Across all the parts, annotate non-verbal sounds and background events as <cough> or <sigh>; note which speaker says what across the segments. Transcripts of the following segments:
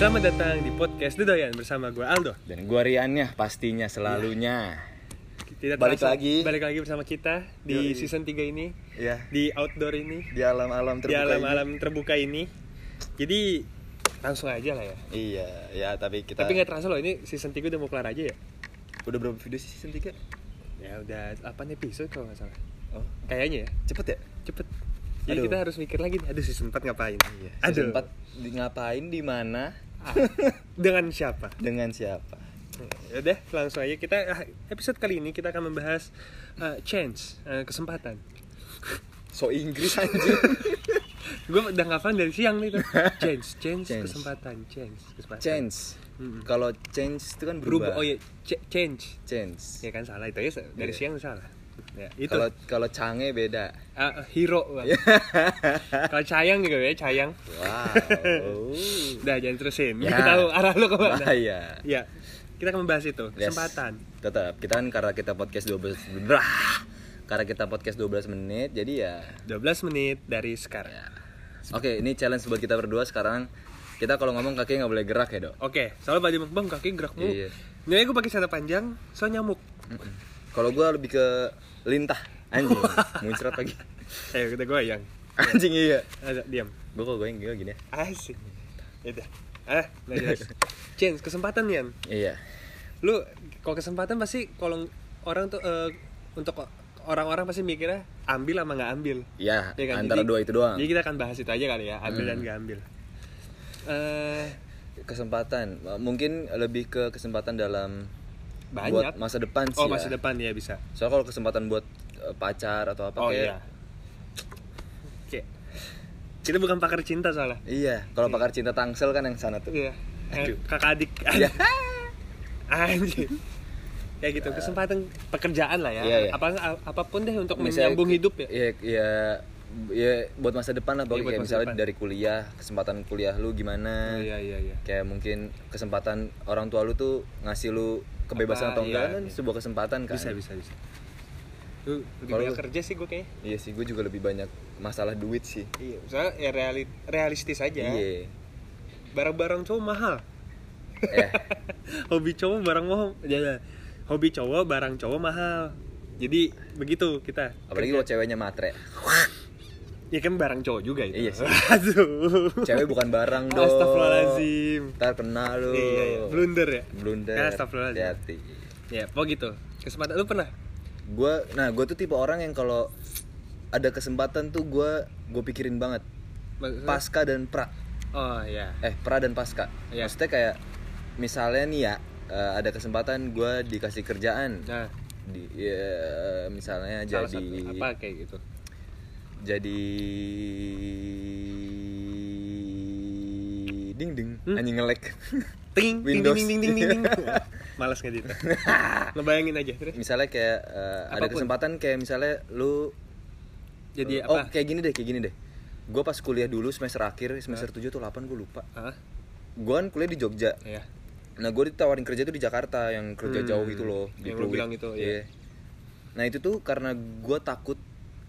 Speaker 1: Selamat datang di podcast Dedoyan bersama gue Aldo.
Speaker 2: Dan gua Riannya pastinya selalunya.
Speaker 1: Tidak
Speaker 2: Balik
Speaker 1: terasa-
Speaker 2: lagi.
Speaker 1: Balik lagi bersama kita di
Speaker 2: Yoi.
Speaker 1: season 3 ini,
Speaker 2: Iya.
Speaker 1: di outdoor ini,
Speaker 2: Di alam-alam
Speaker 1: di
Speaker 2: terbuka. ini.
Speaker 1: alam-alam terbuka ini. Jadi langsung aja lah ya.
Speaker 2: Iya, ya tapi kita
Speaker 1: Tapi nggak terasa loh ini season 3 udah mau kelar aja ya.
Speaker 2: udah berapa video sih season 3?
Speaker 1: Ya udah 8 episode kalau nggak salah.
Speaker 2: Oh,
Speaker 1: Kayaknya ya,
Speaker 2: cepet ya?
Speaker 1: cepet. Jadi
Speaker 2: Aduh.
Speaker 1: kita harus mikir lagi, aduh season 4 ngapain?
Speaker 2: Iya.
Speaker 1: Aduh.
Speaker 2: Season 4 di ngapain di mana <laughs>
Speaker 1: dengan siapa?
Speaker 2: dengan siapa?
Speaker 1: Ya Udah, langsung aja kita ah, episode kali ini kita akan membahas uh, chance, uh, kesempatan. <laughs>
Speaker 2: So Inggris anjir. <laughs>
Speaker 1: Gue udah ngafalin dari siang nih tuh. Chance, chance,
Speaker 2: Chance.
Speaker 1: kesempatan, chance, kesempatan.
Speaker 2: change.
Speaker 1: Mm-mm.
Speaker 2: Kalau change itu kan
Speaker 1: Berubah.
Speaker 2: berubah.
Speaker 1: Oh iya, ch- change.
Speaker 2: Change.
Speaker 1: Ya kan salah itu ya dari
Speaker 2: Iya.
Speaker 1: siang salah. Ya, itu.
Speaker 2: Kalau kalau cange beda.
Speaker 1: Ah, hero. Bang. <laughs> Kalau cayang juga ya, cayang.
Speaker 2: Wow. <laughs>
Speaker 1: Udah jangan terusin.
Speaker 2: Ya.
Speaker 1: Kita tahu arah lu ke mana.
Speaker 2: Bahaya.
Speaker 1: Ya. Kita akan membahas itu,
Speaker 2: Yes.
Speaker 1: kesempatan.
Speaker 2: Tetap kita kan karena kita podcast 12 Brah. Karena kita podcast 12 menit jadi ya
Speaker 1: 12 menit dari sekarang.
Speaker 2: Oke, ini challenge buat kita berdua sekarang. Kita kalau ngomong kaki nggak boleh gerak ya, Dok.
Speaker 1: Oke, soalnya baju bang kaki gerak mulu.
Speaker 2: Iya.
Speaker 1: Nih gue pakai celana panjang, so nyamuk.
Speaker 2: Mm-mm. Kalau gua lebih ke lintah, anjing. <laughs> Muncrat lagi.
Speaker 1: Eh, kita goyang.
Speaker 2: Anjing iya.
Speaker 1: Ada diam.
Speaker 2: Gua kok goyang gini gini.
Speaker 1: Asik. Ya udah. Ah, nggak jelas. Chance, kesempatan Yan.
Speaker 2: Iya.
Speaker 1: Lu kalau kesempatan pasti kalau orang tuh eh, untuk orang-orang pasti mikirnya ambil sama nggak ambil.
Speaker 2: Iya,
Speaker 1: Ya kan?
Speaker 2: antara
Speaker 1: Jadi-
Speaker 2: dua itu doang.
Speaker 1: Jadi kita akan bahas itu aja kali ya, ambil dan
Speaker 2: Hmm.
Speaker 1: nggak ambil. Eh,
Speaker 2: Kesempatan, mungkin lebih ke kesempatan dalam
Speaker 1: banyak.
Speaker 2: buat masa depan sih.
Speaker 1: oh,
Speaker 2: ya.
Speaker 1: masa depan ya bisa.
Speaker 2: Soalnya kalau kesempatan buat eh, pacar atau apa
Speaker 1: Oh
Speaker 2: kayak
Speaker 1: iya. Oke. Kita bukan pakar cinta soalnya.
Speaker 2: Iya, kalau
Speaker 1: Iya.
Speaker 2: pakar cinta Tangsel kan yang sana tuh.
Speaker 1: Iya. Eh,
Speaker 2: Aduh.
Speaker 1: kakak adik.
Speaker 2: Iya. <laughs>
Speaker 1: Anjir. Ya gitu, kesempatan pekerjaan lah ya.
Speaker 2: Iya, iya.
Speaker 1: Apa apa pun deh untuk
Speaker 2: Misalnya
Speaker 1: menyambung hidup ya.
Speaker 2: Iya, iya ya buat masa depan lah pokoknya kayak misalnya
Speaker 1: depan.
Speaker 2: dari kuliah kesempatan kuliah lu gimana
Speaker 1: Oh, iya iya iya.
Speaker 2: kayak mungkin kesempatan orang tua lu tuh ngasih lu kebebasan
Speaker 1: Apa,
Speaker 2: atau enggak
Speaker 1: iya,
Speaker 2: kan
Speaker 1: iya.
Speaker 2: sebuah kesempatan kan
Speaker 1: Bisa bisa bisa. Lu lebih
Speaker 2: Kalau
Speaker 1: banyak kerja sih gue kayaknya.
Speaker 2: iya sih gue juga lebih banyak masalah duit sih
Speaker 1: Iya, misalnya ya reali- realistis aja.
Speaker 2: iya
Speaker 1: Barang-barang cowok mahal.
Speaker 2: eh <laughs>
Speaker 1: Hobi cowok barang mahal. Ya, ya. hobi cowok barang cowok mahal. Jadi begitu kita.
Speaker 2: apalagi kalau ceweknya matre <laughs>
Speaker 1: Ya kan barang cowok juga itu.
Speaker 2: Iya sih. <laughs>
Speaker 1: Aduh.
Speaker 2: cewek bukan barang dong
Speaker 1: Astagfirullahaladzim.
Speaker 2: ntar kena lu
Speaker 1: Iya, iya. Blunder ya?
Speaker 2: blunder
Speaker 1: Ya, astagfirullahaladzim.
Speaker 2: hati
Speaker 1: Ya, pokok gitu. Kesempatan lu pernah?
Speaker 2: gue nah gue tuh tipe orang yang kalau ada kesempatan tuh gue gue pikirin banget
Speaker 1: Maksudnya-
Speaker 2: pasca dan pra
Speaker 1: Oh, ya.
Speaker 2: eh pra dan pasca
Speaker 1: Iya.
Speaker 2: maksudnya kayak misalnya nih ya eh, ada kesempatan gue dikasih kerjaan
Speaker 1: Nah,
Speaker 2: di ya, misalnya
Speaker 1: salah
Speaker 2: jadi
Speaker 1: satu apa kayak gitu.
Speaker 2: Jadi ding ding
Speaker 1: Hmm?
Speaker 2: anjing ngelek
Speaker 1: Ting, <laughs> ting, ting,
Speaker 2: Windows.
Speaker 1: ting, ting, ting, ting, ting. <laughs> Malas ngedit. <laughs> Ngebayangin aja terus.
Speaker 2: misalnya kayak eh, ada kesempatan kayak misalnya lu
Speaker 1: Jadi
Speaker 2: oh
Speaker 1: apa?
Speaker 2: kayak gini deh kayak gini deh gue pas kuliah dulu semester akhir semester 7 atau 8 gue lupa
Speaker 1: Hah?
Speaker 2: gue kan kuliah di Jogja
Speaker 1: Iya.
Speaker 2: Nah gue ditawarin kerja tuh di Jakarta yang kerja
Speaker 1: Hmm,
Speaker 2: jauh itu loh di
Speaker 1: yang
Speaker 2: Pluit.
Speaker 1: bilang itu, iya.
Speaker 2: Iya. Nah itu tuh karena gue takut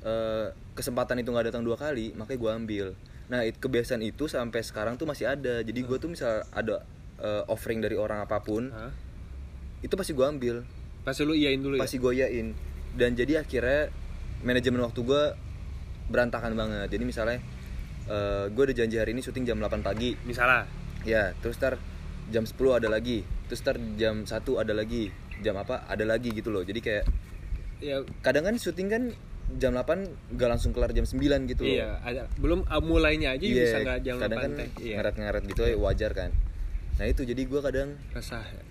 Speaker 2: eh, kesempatan itu nggak datang dua kali, makanya gue ambil. Nah it, kebiasaan itu sampai sekarang tuh masih ada. Jadi gue tuh misal ada eh, offering dari orang apa pun,
Speaker 1: Hah?
Speaker 2: itu pasti gue ambil,
Speaker 1: Pasti lu iyain dulu ya?
Speaker 2: pasti gue yain. Dan jadi akhirnya manajemen waktu gue berantakan banget. Jadi misalnya eh, gue udah janji hari ini syuting jam 8 pagi,
Speaker 1: Misalnya.
Speaker 2: Ya, terus ntar jam 10 ada lagi. Terus ntar jam 1 ada lagi. Jam apa? Ada lagi gitu loh. Jadi kayak
Speaker 1: Ya,
Speaker 2: kadang kan syuting kan jam 8 gak langsung kelar jam 9 gitu loh.
Speaker 1: iya, ada. Belum uh, mulainya aja
Speaker 2: Iya,
Speaker 1: bisa nggak jangan
Speaker 2: kadang kan
Speaker 1: pantai. Iya.
Speaker 2: ngaret-ngaret gitu ya wajar kan. Nah, itu jadi gua kadang
Speaker 1: Resah. ya.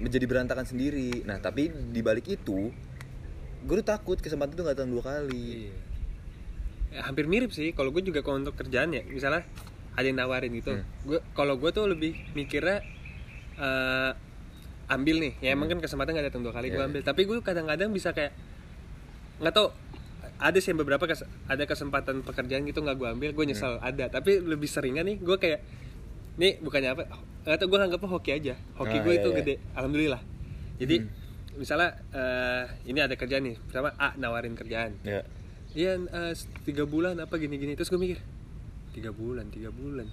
Speaker 2: menjadi berantakan sendiri. Nah, tapi di balik itu gue tuh takut kesempatan itu gak datang dua kali.
Speaker 1: Iya. Ya, hampir mirip sih. Kalau gue juga kalau untuk kerjaan ya, misalnya ada yang nawarin gitu.
Speaker 2: Hmm.
Speaker 1: Gue kalau gue tuh lebih mikirnya eh, ambil nih. Ya emang kan kesempatan gak datang dua kali gue
Speaker 2: Iya,
Speaker 1: ambil. Tapi gue kadang-kadang bisa kayak nggak tau ada sih beberapa kes- ada kesempatan pekerjaan gitu nggak gue ambil gue nyesel
Speaker 2: Hmm.
Speaker 1: ada tapi lebih seringnya nih gue kayak nih bukannya apa nggak tau gue anggapnya hoki aja hoki
Speaker 2: Ah,
Speaker 1: gue
Speaker 2: iya,
Speaker 1: itu
Speaker 2: iya.
Speaker 1: gede alhamdulillah jadi
Speaker 2: Hmm.
Speaker 1: misalnya eh, ini ada kerjaan nih pertama A nawarin kerjaan
Speaker 2: Ya.
Speaker 1: Iya eh, tiga bulan apa gini-gini terus gue mikir tiga bulan tiga bulan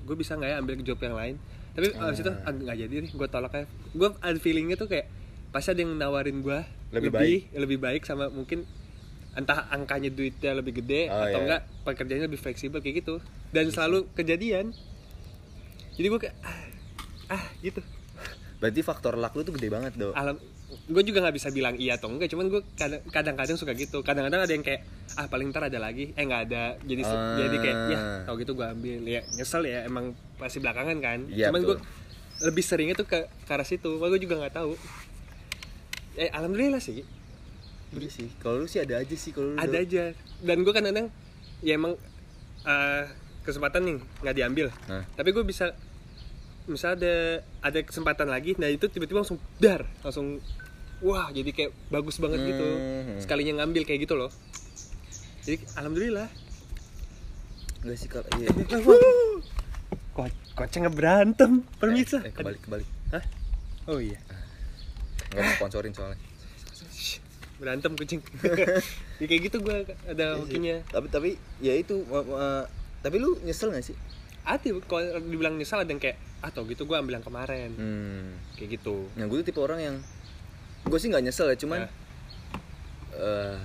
Speaker 1: gue bisa nggak ya ambil job yang lain tapi
Speaker 2: Ah.
Speaker 1: abis itu nggak jadi nih gue tolak aja gue ada feelingnya tuh kayak pasti ada yang nawarin gue
Speaker 2: Lebih
Speaker 1: lebih lebih baik sama mungkin entah angkanya duitnya lebih gede
Speaker 2: Oh,
Speaker 1: atau
Speaker 2: iya.
Speaker 1: enggak pekerjaannya lebih fleksibel kayak gitu. Dan selalu kejadian. Jadi gue kayak ah, ah gitu.
Speaker 2: Berarti faktor luck lu tuh gede banget do
Speaker 1: alam gue juga nggak bisa bilang iya atau enggak cuman gue kadang- kadang-kadang suka gitu. Kadang-kadang ada yang kayak ah paling ntar ada lagi. Eh nggak ada. Jadi
Speaker 2: Ah.
Speaker 1: jadi kayak ya tau gitu gue ambil. Ya nyesel ya emang pasti belakangan kan.
Speaker 2: Iya,
Speaker 1: cuman gue lebih seringnya tuh ke ke arah situ. Gue juga nggak tahu. Eh alhamdulillah sih
Speaker 2: Iya sih kalau lu sih ada aja sih kalau lu
Speaker 1: ada aja. Dan gue kadang-kadang ya emang eh, kesempatan nih nggak diambil.
Speaker 2: Nah.
Speaker 1: tapi gue bisa misal ada ada kesempatan lagi nah itu tiba-tiba langsung dar langsung wah jadi kayak bagus banget gitu.
Speaker 2: Hmm.
Speaker 1: sekalinya ngambil kayak gitu loh. Jadi alhamdulillah.
Speaker 2: Enggak sih kalau iya.
Speaker 1: Ko koceng berantem permisa
Speaker 2: eh, kebalik kebalik.
Speaker 1: Hah? oh iya.
Speaker 2: Nggak mau sponsorin soalnya
Speaker 1: berantem kucing. <laughs> Ya kayak gitu gue ada
Speaker 2: Iya
Speaker 1: hokinya.
Speaker 2: Tapi tapi ya itu tapi lu nyesel gak sih?
Speaker 1: Ada kalau dibilang nyesal ada yang kayak ah tau gitu gue ambil yang kemarin.
Speaker 2: Hmm.
Speaker 1: kayak gitu.
Speaker 2: Nah gue tuh tipe orang yang gue sih nggak nyesel ya cuman
Speaker 1: Nah.
Speaker 2: eh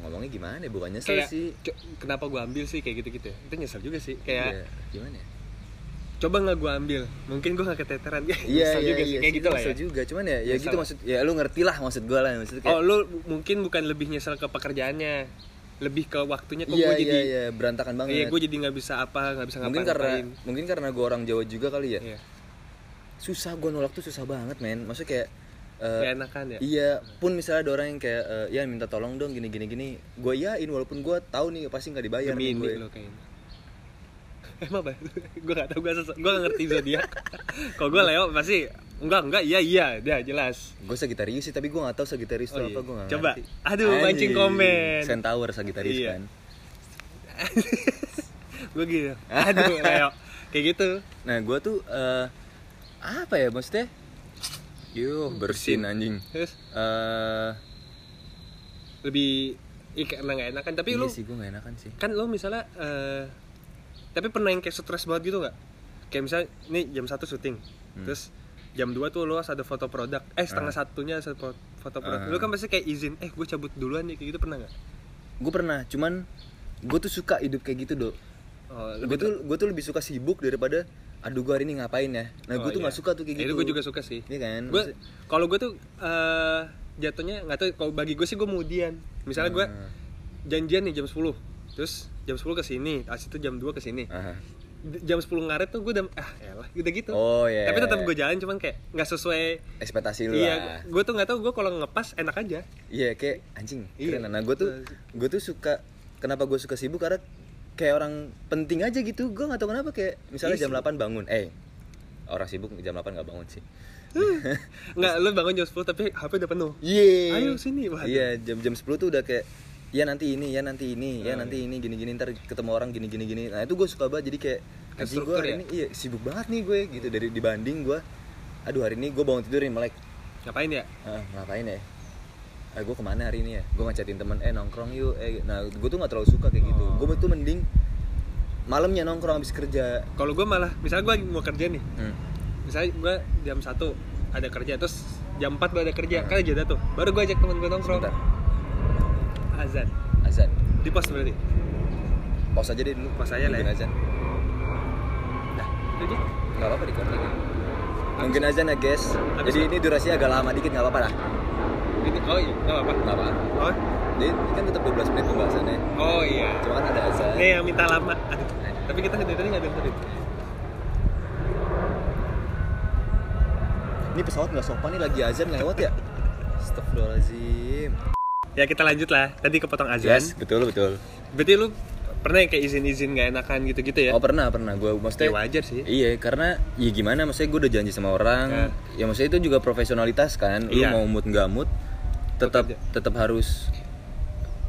Speaker 2: ngomongnya gimana ya? Bukan nyesel
Speaker 1: kayak
Speaker 2: sih.
Speaker 1: "Co- kenapa gue ambil sih kayak gitu gitu ya? Itu nyesel juga sih kayak
Speaker 2: Iya, gimana ya
Speaker 1: coba nggak gue ambil? Mungkin gue nggak keteteran ya
Speaker 2: iya iya
Speaker 1: juga
Speaker 2: iya
Speaker 1: kayak gitu lah ya.
Speaker 2: juga. Cuman ya ya
Speaker 1: Nyesel.
Speaker 2: gitu maksud ya lu ngerti lah maksud gue lah maksud kayak
Speaker 1: oh lu mungkin bukan lebih nyesel ke pekerjaannya. Lebih ke waktunya kok
Speaker 2: iya
Speaker 1: gue
Speaker 2: iya
Speaker 1: jadi
Speaker 2: iya berantakan banget.
Speaker 1: Iya gue jadi nggak bisa apa nggak bisa
Speaker 2: mungkin karena mungkin karena gue orang Jawa juga kali ya.
Speaker 1: Iya.
Speaker 2: Susah gue nolak tuh susah banget men. Maksudnya kayak
Speaker 1: Kayak enakan ya?
Speaker 2: Iya, pun misalnya ada orang yang kayak eh, ya minta tolong dong gini gini gini, gue yain walaupun gue tahu nih pasti nggak dibayar
Speaker 1: demi
Speaker 2: gue.
Speaker 1: lo kayaknya emang apa <laughs> gue gak tau gue gue gak ngerti zodiak kalau gue Leo pasti enggak enggak iya iya dia jelas
Speaker 2: Gue Sagitarius sih, tapi gue nggak tahu Sagitarius
Speaker 1: Oh
Speaker 2: itu
Speaker 1: iya.
Speaker 2: apa gue nggak
Speaker 1: Coba.
Speaker 2: ngerti.
Speaker 1: Aduh, mancing komen.
Speaker 2: Centaur Sagitarius
Speaker 1: Iya.
Speaker 2: kan. <laughs>
Speaker 1: gue gitu aduh Leo kayak gitu
Speaker 2: Nah gue tuh eh, apa ya maksudnya? Yuh bersin anjing.
Speaker 1: terus
Speaker 2: Eh
Speaker 1: lebih Ih, karena gak enakan tapi
Speaker 2: iya
Speaker 1: lu
Speaker 2: sih gue gak enakan sih.
Speaker 1: kan lo misalnya eh, tapi pernah yang kayak stres banget gitu nggak kayak misalnya ini jam satu syuting
Speaker 2: Hmm.
Speaker 1: terus jam 2 tuh lo harus ada foto produk eh setengah
Speaker 2: Ah.
Speaker 1: satunya ada fo- foto produk
Speaker 2: Ah.
Speaker 1: lo kan pasti kayak izin eh gue cabut duluan nih kayak gitu pernah nggak
Speaker 2: Gue pernah, cuman gue tuh suka hidup kayak gitu dok.
Speaker 1: oh,
Speaker 2: Gue tuh gue tuh lebih suka sibuk daripada aduh gue hari ini ngapain ya. Nah gue
Speaker 1: Oh,
Speaker 2: tuh
Speaker 1: iya.
Speaker 2: nggak suka tuh kayak
Speaker 1: Ya,
Speaker 2: gitu.
Speaker 1: itu gue juga suka sih
Speaker 2: Iya kan.
Speaker 1: gue kalau gue tuh eh jatuhnya nggak tahu kalau bagi gue sih gue kemudian misalnya gue
Speaker 2: Ah.
Speaker 1: janjian nih jam 10 terus jam 10 ke sini abis itu jam 2 ke sini
Speaker 2: Aha.
Speaker 1: D- jam 10 ngaret tuh gue udah ah elah udah gitu
Speaker 2: Oh iya.
Speaker 1: tapi tetap gue jalan cuman kayak nggak sesuai
Speaker 2: ekspektasi lu
Speaker 1: iya gue tuh nggak tahu gue kalau ngepas enak aja
Speaker 2: Iya kayak anjing.
Speaker 1: Iya.
Speaker 2: Keren. Nah gue tuh gue tuh suka kenapa gue suka sibuk karena kayak orang penting aja gitu. Gue nggak tahu kenapa kayak misalnya
Speaker 1: Iya
Speaker 2: jam
Speaker 1: sih.
Speaker 2: 8 bangun. Eh orang sibuk jam 8 nggak bangun sih. <laughs>
Speaker 1: nggak lu bangun jam 10 tapi HP udah penuh
Speaker 2: Iya.
Speaker 1: Ayo sini.
Speaker 2: Iya jam jam 10 tuh udah kayak ya nanti ini ya nanti ini ya
Speaker 1: Oh,
Speaker 2: nanti ini gini gini ntar ketemu orang gini gini gini. Nah itu gue suka banget jadi kayak anjing gue hari
Speaker 1: ya?
Speaker 2: ini iya sibuk banget nih gue gitu dari dibanding gue. Aduh hari ini gue bangun tidur nih melek.
Speaker 1: ngapain ya
Speaker 2: Ah, ngapain ya? Ah, gue ke mana hari ini ya? Gue ngacatin temen, eh nongkrong yuk. Eh, nah, gue tuh nggak terlalu suka kayak gitu.
Speaker 1: Oh.
Speaker 2: Gue tuh mending malamnya nongkrong habis kerja.
Speaker 1: kalau gue malah misalnya gue mau kerja nih
Speaker 2: Hmm.
Speaker 1: misalnya gue jam 1 ada kerja terus jam 4 gue ada kerja
Speaker 2: Hmm.
Speaker 1: kan jeda tuh baru gue ajak temen gue nongkrong
Speaker 2: Sebentar.
Speaker 1: Azan
Speaker 2: Azan.
Speaker 1: di pos berarti
Speaker 2: Pause aja deh dulu.
Speaker 1: Pause aja lah ya.
Speaker 2: azan.
Speaker 1: nah jadi
Speaker 2: Gak apa-apa di kontak. Mungkin azan ya guys.
Speaker 1: Habis
Speaker 2: Jadi
Speaker 1: ya?
Speaker 2: ini durasinya agak lama dikit nggak apa-apa lah.
Speaker 1: ini oh iya nggak apa
Speaker 2: Nggak apa.
Speaker 1: oh
Speaker 2: Jadi ini kan tetap 12 menit pembahasannya.
Speaker 1: oh iya
Speaker 2: Cuma kan ada azan.
Speaker 1: ini yang minta lama tapi kita dari tadi nggak dengerin
Speaker 2: Ini pesawat nggak sopan nih lagi azan lewat ya. <laughs> Astagfirullahaladzim.
Speaker 1: Ya kita lanjut lah tadi kepotong azan
Speaker 2: Yes, betul betul.
Speaker 1: berarti lu pernah yang kayak izin-izin gak enakan gitu-gitu ya
Speaker 2: Oh pernah pernah gue
Speaker 1: ya
Speaker 2: maksudnya
Speaker 1: wajar sih
Speaker 2: Iya, karena ya gimana maksudnya gue udah janji sama orang. Ya, maksudnya itu juga profesionalitas kan. Lu
Speaker 1: Iya.
Speaker 2: mau mood nggak mood tetap tetap harus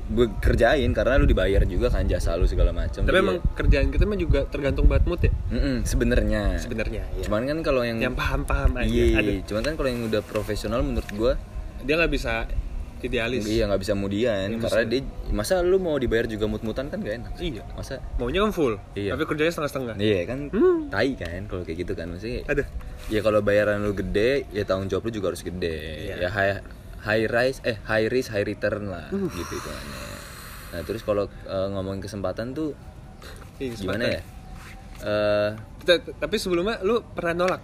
Speaker 2: gue kerjain karena lu dibayar juga kan jasa lu segala macam.
Speaker 1: tapi
Speaker 2: Jadi
Speaker 1: emang
Speaker 2: ya,
Speaker 1: kerjaan kita mah juga tergantung banget mood ya
Speaker 2: mm-mm, sebenarnya.
Speaker 1: sebenarnya ya.
Speaker 2: Cuman kan kalau yang
Speaker 1: yang paham-paham aja
Speaker 2: Iya, cuman kan kalau yang udah profesional menurut gue
Speaker 1: dia nggak bisa idealis.
Speaker 2: Iya nggak bisa kemudian
Speaker 1: Nggak
Speaker 2: karena dia masa lu mau dibayar juga mut-mutan kan gak enak?
Speaker 1: Iya.
Speaker 2: Masa?
Speaker 1: Maunya kan full
Speaker 2: Iya.
Speaker 1: tapi kerjanya setengah-setengah.
Speaker 2: Iya kan
Speaker 1: Hmm.
Speaker 2: tai kan kalau kayak gitu kan maksudnya
Speaker 1: ada.
Speaker 2: ya kalau bayaran lu gede ya tanggung jawab lu juga harus gede.
Speaker 1: Iya.
Speaker 2: ya high high rise eh high risk high return lah gitu hitungannya nah terus kalau eh, ngomongin kesempatan tuh
Speaker 1: Iya,
Speaker 2: gimana
Speaker 1: kesempatan.
Speaker 2: ya? Eh
Speaker 1: T- tapi sebelumnya lu pernah nolak?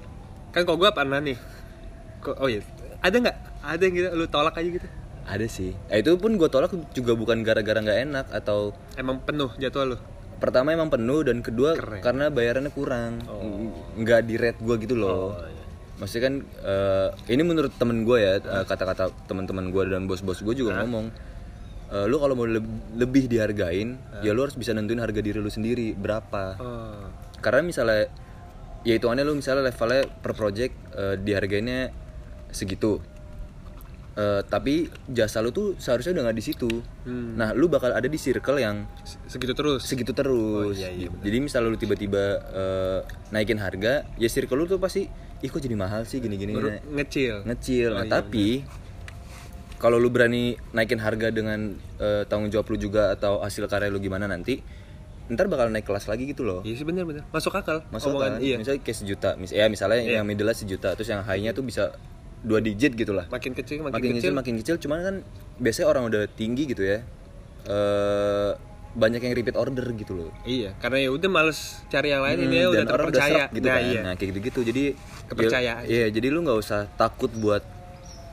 Speaker 1: Kan kok gua pernah nih. Oh iya ada nggak? Ada yang gitu lu tolak aja gitu
Speaker 2: ada sih. Eh, itu pun gue tolak juga bukan gara-gara nggak enak atau
Speaker 1: emang penuh jadwal lu?
Speaker 2: Pertama emang penuh dan kedua
Speaker 1: Keren.
Speaker 2: karena bayarannya kurang. Ng- nggak di rate gue gitu loh. Maksudnya kan eh, ini menurut temen gue ya eh, kata-kata teman-teman gue dan bos-bos gue juga ngomong eh, lu kalau mau leb- lebih dihargain ya lu harus bisa nentuin harga diri lu sendiri berapa.
Speaker 1: Oh.
Speaker 2: karena misalnya ya hitungannya lu misalnya levelnya per project eh, dihargainnya segitu Eh, tapi jasa lu tuh seharusnya udah nggak di situ
Speaker 1: Hmm.
Speaker 2: nah lu bakal ada di circle yang
Speaker 1: Se- segitu terus
Speaker 2: segitu terus.
Speaker 1: iya, iya, bener.
Speaker 2: Jadi misalnya lu tiba-tiba eh, naikin harga, ya circle lu tuh pasti, ih kok jadi mahal sih gini-gini.
Speaker 1: ngecil
Speaker 2: Ngecil.
Speaker 1: Oh,
Speaker 2: nah,
Speaker 1: iya,
Speaker 2: tapi kalau lu berani naikin harga dengan eh, tanggung jawab lu juga atau hasil karya lu gimana nanti, ntar bakal naik kelas lagi gitu loh.
Speaker 1: iya sih bener bener masuk akal
Speaker 2: Masuk kan?
Speaker 1: iya
Speaker 2: Misalnya kayak sejuta, mis ya misalnya
Speaker 1: Iya.
Speaker 2: yang middle sejuta, terus yang high-nya tuh bisa dua digit gitu lah.
Speaker 1: makin kecil makin,
Speaker 2: Makin,
Speaker 1: kecil
Speaker 2: kecil makin kecil, cuman kan biasanya orang udah tinggi gitu ya. eh banyak yang repeat order gitu loh.
Speaker 1: iya karena ya udah males cari yang lain ini ya
Speaker 2: Hmm,
Speaker 1: udah
Speaker 2: orang udah
Speaker 1: terpercaya
Speaker 2: serap gitu
Speaker 1: nah
Speaker 2: kan.
Speaker 1: iya
Speaker 2: Nah, kayak gitu-gitu. Jadi
Speaker 1: Kepercayaan.
Speaker 2: ya- Iya, jadi lu nggak usah takut buat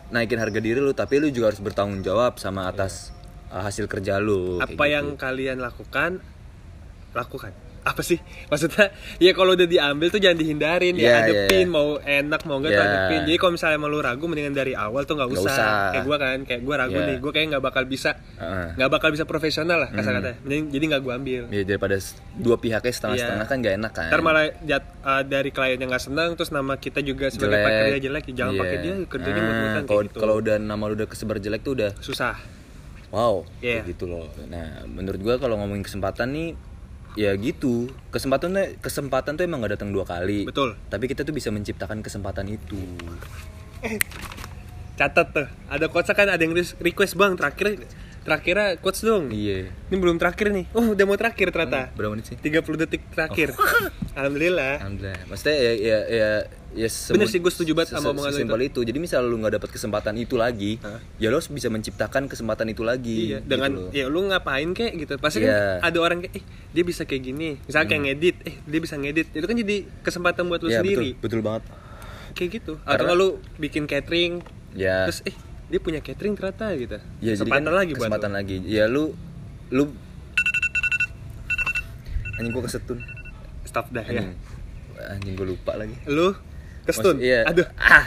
Speaker 2: naikin harga diri lu, tapi lu juga harus bertanggung jawab sama atas uh, hasil kerja lu.
Speaker 1: apa
Speaker 2: gitu.
Speaker 1: yang kalian lakukan lakukan apa sih maksudnya ya kalau udah diambil tuh jangan dihindarin
Speaker 2: Iya,
Speaker 1: ya adepin
Speaker 2: iya.
Speaker 1: mau enak mau enggak tuh
Speaker 2: Iya.
Speaker 1: adepin jadi kalau misalnya mau lu ragu mendingan dari awal tuh nggak
Speaker 2: Nggak
Speaker 1: usah.
Speaker 2: usah.
Speaker 1: kayak gua kan kayak gua ragu
Speaker 2: Iya.
Speaker 1: nih gua kayak nggak bakal bisa nggak bakal bisa profesional lah kasar kata mending jadi nggak gua ambil
Speaker 2: Ya daripada s- dua pihaknya setengah-setengah
Speaker 1: Iya.
Speaker 2: kan gak enak kan.
Speaker 1: ntar malah jat, uh, dari klien yang nggak senang terus nama kita juga sebagai pekerja jelek jangan
Speaker 2: Iya.
Speaker 1: pakai dia kerjanya mut-mutan
Speaker 2: kalau
Speaker 1: gitu
Speaker 2: kalau udah nama lu udah kesebar jelek tuh udah
Speaker 1: susah
Speaker 2: wow
Speaker 1: Iya.
Speaker 2: kayak gitu loh. Nah, menurut gua kalau ngomongin kesempatan nih ya gitu. Kesempatan tuh kesempatan tuh emang gak datang dua kali.
Speaker 1: betul
Speaker 2: Tapi kita tuh bisa menciptakan kesempatan itu.
Speaker 1: catat tuh ada quotes kan ada yang request bang terakhir terakhirnya quotes dong
Speaker 2: Iya.
Speaker 1: ini belum terakhir nih oh udah mau terakhir ternyata
Speaker 2: Berapa menit sih?
Speaker 1: 30 detik terakhir
Speaker 2: Oh. <laughs>
Speaker 1: alhamdulillah
Speaker 2: Alhamdulillah. Maksudnya ya ya ya, ya
Speaker 1: Bener sih, gua setuju banget sama omongan lu
Speaker 2: Sesimpel itu. Jadi misal lu nggak dapat kesempatan itu lagi,
Speaker 1: Hah?
Speaker 2: ya lu harus bisa menciptakan kesempatan itu lagi.
Speaker 1: iya
Speaker 2: gitu
Speaker 1: dengan
Speaker 2: loh.
Speaker 1: ya lu ngapain kek gitu pasti
Speaker 2: Iya.
Speaker 1: kan ada orang kayak eh dia bisa kayak gini misalnya kayak ngedit eh dia bisa ngedit itu kan jadi kesempatan buat lu
Speaker 2: Iya,
Speaker 1: sendiri
Speaker 2: betul, betul banget.
Speaker 1: kayak gitu atau
Speaker 2: Karena-
Speaker 1: lu bikin catering
Speaker 2: Ya.
Speaker 1: terus eh dia punya catering ternyata gitu
Speaker 2: ya jadi kan
Speaker 1: kesempatan lagi
Speaker 2: kesempatan lagi. Ya lu lu anjing gua kesetun.
Speaker 1: stop dah ya
Speaker 2: Anjing. Anjing gua lupa lagi.
Speaker 1: lu kestun
Speaker 2: Maksud- iya.
Speaker 1: aduh
Speaker 2: Ah.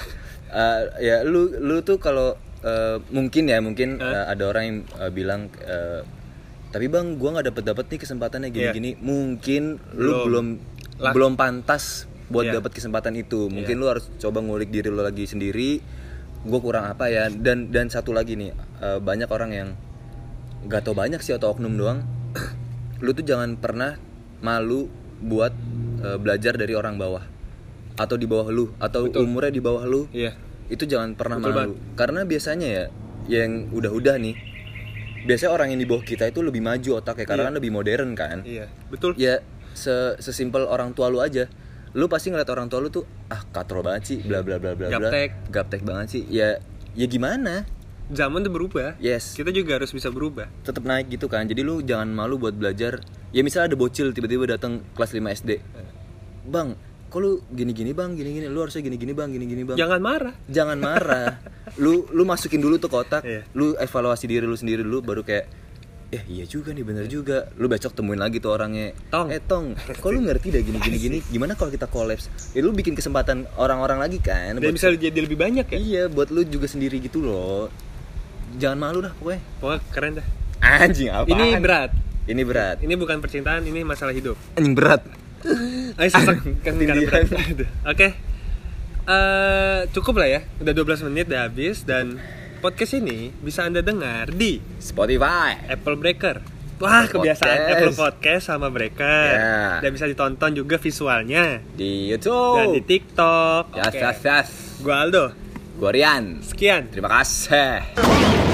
Speaker 2: Eh, ya lu lu tuh kalau eh, mungkin ya mungkin
Speaker 1: Hah?
Speaker 2: eh, ada orang yang eh, bilang eh, tapi bang gua nggak dapet dapet nih kesempatannya gini-gini mungkin
Speaker 1: Belum.
Speaker 2: lu belum belum pantas buat
Speaker 1: Iya.
Speaker 2: dapat kesempatan itu mungkin lu harus coba ngulik diri lu lagi sendiri gue kurang apa ya. Dan dan satu lagi nih eh, banyak orang yang nggak tau banyak sih atau oknum doang. <clears throat> Lu tuh jangan pernah malu buat eh, belajar dari orang bawah atau di bawah lu atau
Speaker 1: Betul.
Speaker 2: umurnya di bawah lu.
Speaker 1: Iya.
Speaker 2: Itu jangan pernah
Speaker 1: Betul
Speaker 2: malu. karena biasanya ya yang udah-udah nih biasanya orang yang di bawah kita itu lebih maju otaknya karena
Speaker 1: Iya.
Speaker 2: kan lebih modern kan.
Speaker 1: Iya betul.
Speaker 2: Ya se sesimpel orang tua lu aja lu pasti ngeliat orang tua lu tuh ah katrol banget sih bla bla bla bla bla.
Speaker 1: Gaptek.
Speaker 2: gaptek banget sih. Ya ya gimana?
Speaker 1: Zaman tuh berubah.
Speaker 2: Yes.
Speaker 1: Kita juga harus bisa berubah.
Speaker 2: Tetap naik gitu kan. Jadi lu jangan malu buat belajar. Ya misalnya ada bocil tiba-tiba datang kelas 5 SD bang kok lu gini-gini bang? Gini-gini. Lu harusnya gini-gini bang gini-gini bang.
Speaker 1: Jangan marah.
Speaker 2: Jangan marah. Lu lu masukin dulu tuh kotak.
Speaker 1: Iya.
Speaker 2: lu evaluasi diri lu sendiri dulu baru kayak eh iya juga nih bener juga. Lu besok temuin lagi tuh orangnya.
Speaker 1: Tong.
Speaker 2: eh tong kok lu ngerti dah gini gini gini? Gimana kalau kita kolaps ya lu bikin kesempatan orang-orang lagi kan
Speaker 1: dan bisa jadi lebih banyak ya?
Speaker 2: Iya buat lu juga sendiri gitu loh. Jangan malu dah pokoknya.
Speaker 1: Pokoknya keren dah.
Speaker 2: Anjing apa
Speaker 1: ini berat.
Speaker 2: Ini berat.
Speaker 1: Ini bukan percintaan ini masalah hidup.
Speaker 2: Anjing berat.
Speaker 1: Ayo sesek kan berat. Oke. Eh, cukup lah ya. Udah 12 menit udah habis dan podcast ini bisa Anda dengar di
Speaker 2: Spotify
Speaker 1: Apple Breaker. Wah,
Speaker 2: Apple
Speaker 1: kebiasaan
Speaker 2: Podcast.
Speaker 1: Apple Podcast sama Breaker.
Speaker 2: Ya.
Speaker 1: Dan bisa ditonton juga visualnya
Speaker 2: di YouTube
Speaker 1: dan di TikTok.
Speaker 2: yes
Speaker 1: Oke.
Speaker 2: yes yes
Speaker 1: Gua Aldo.
Speaker 2: gua Rian
Speaker 1: Sekian.
Speaker 2: terima kasih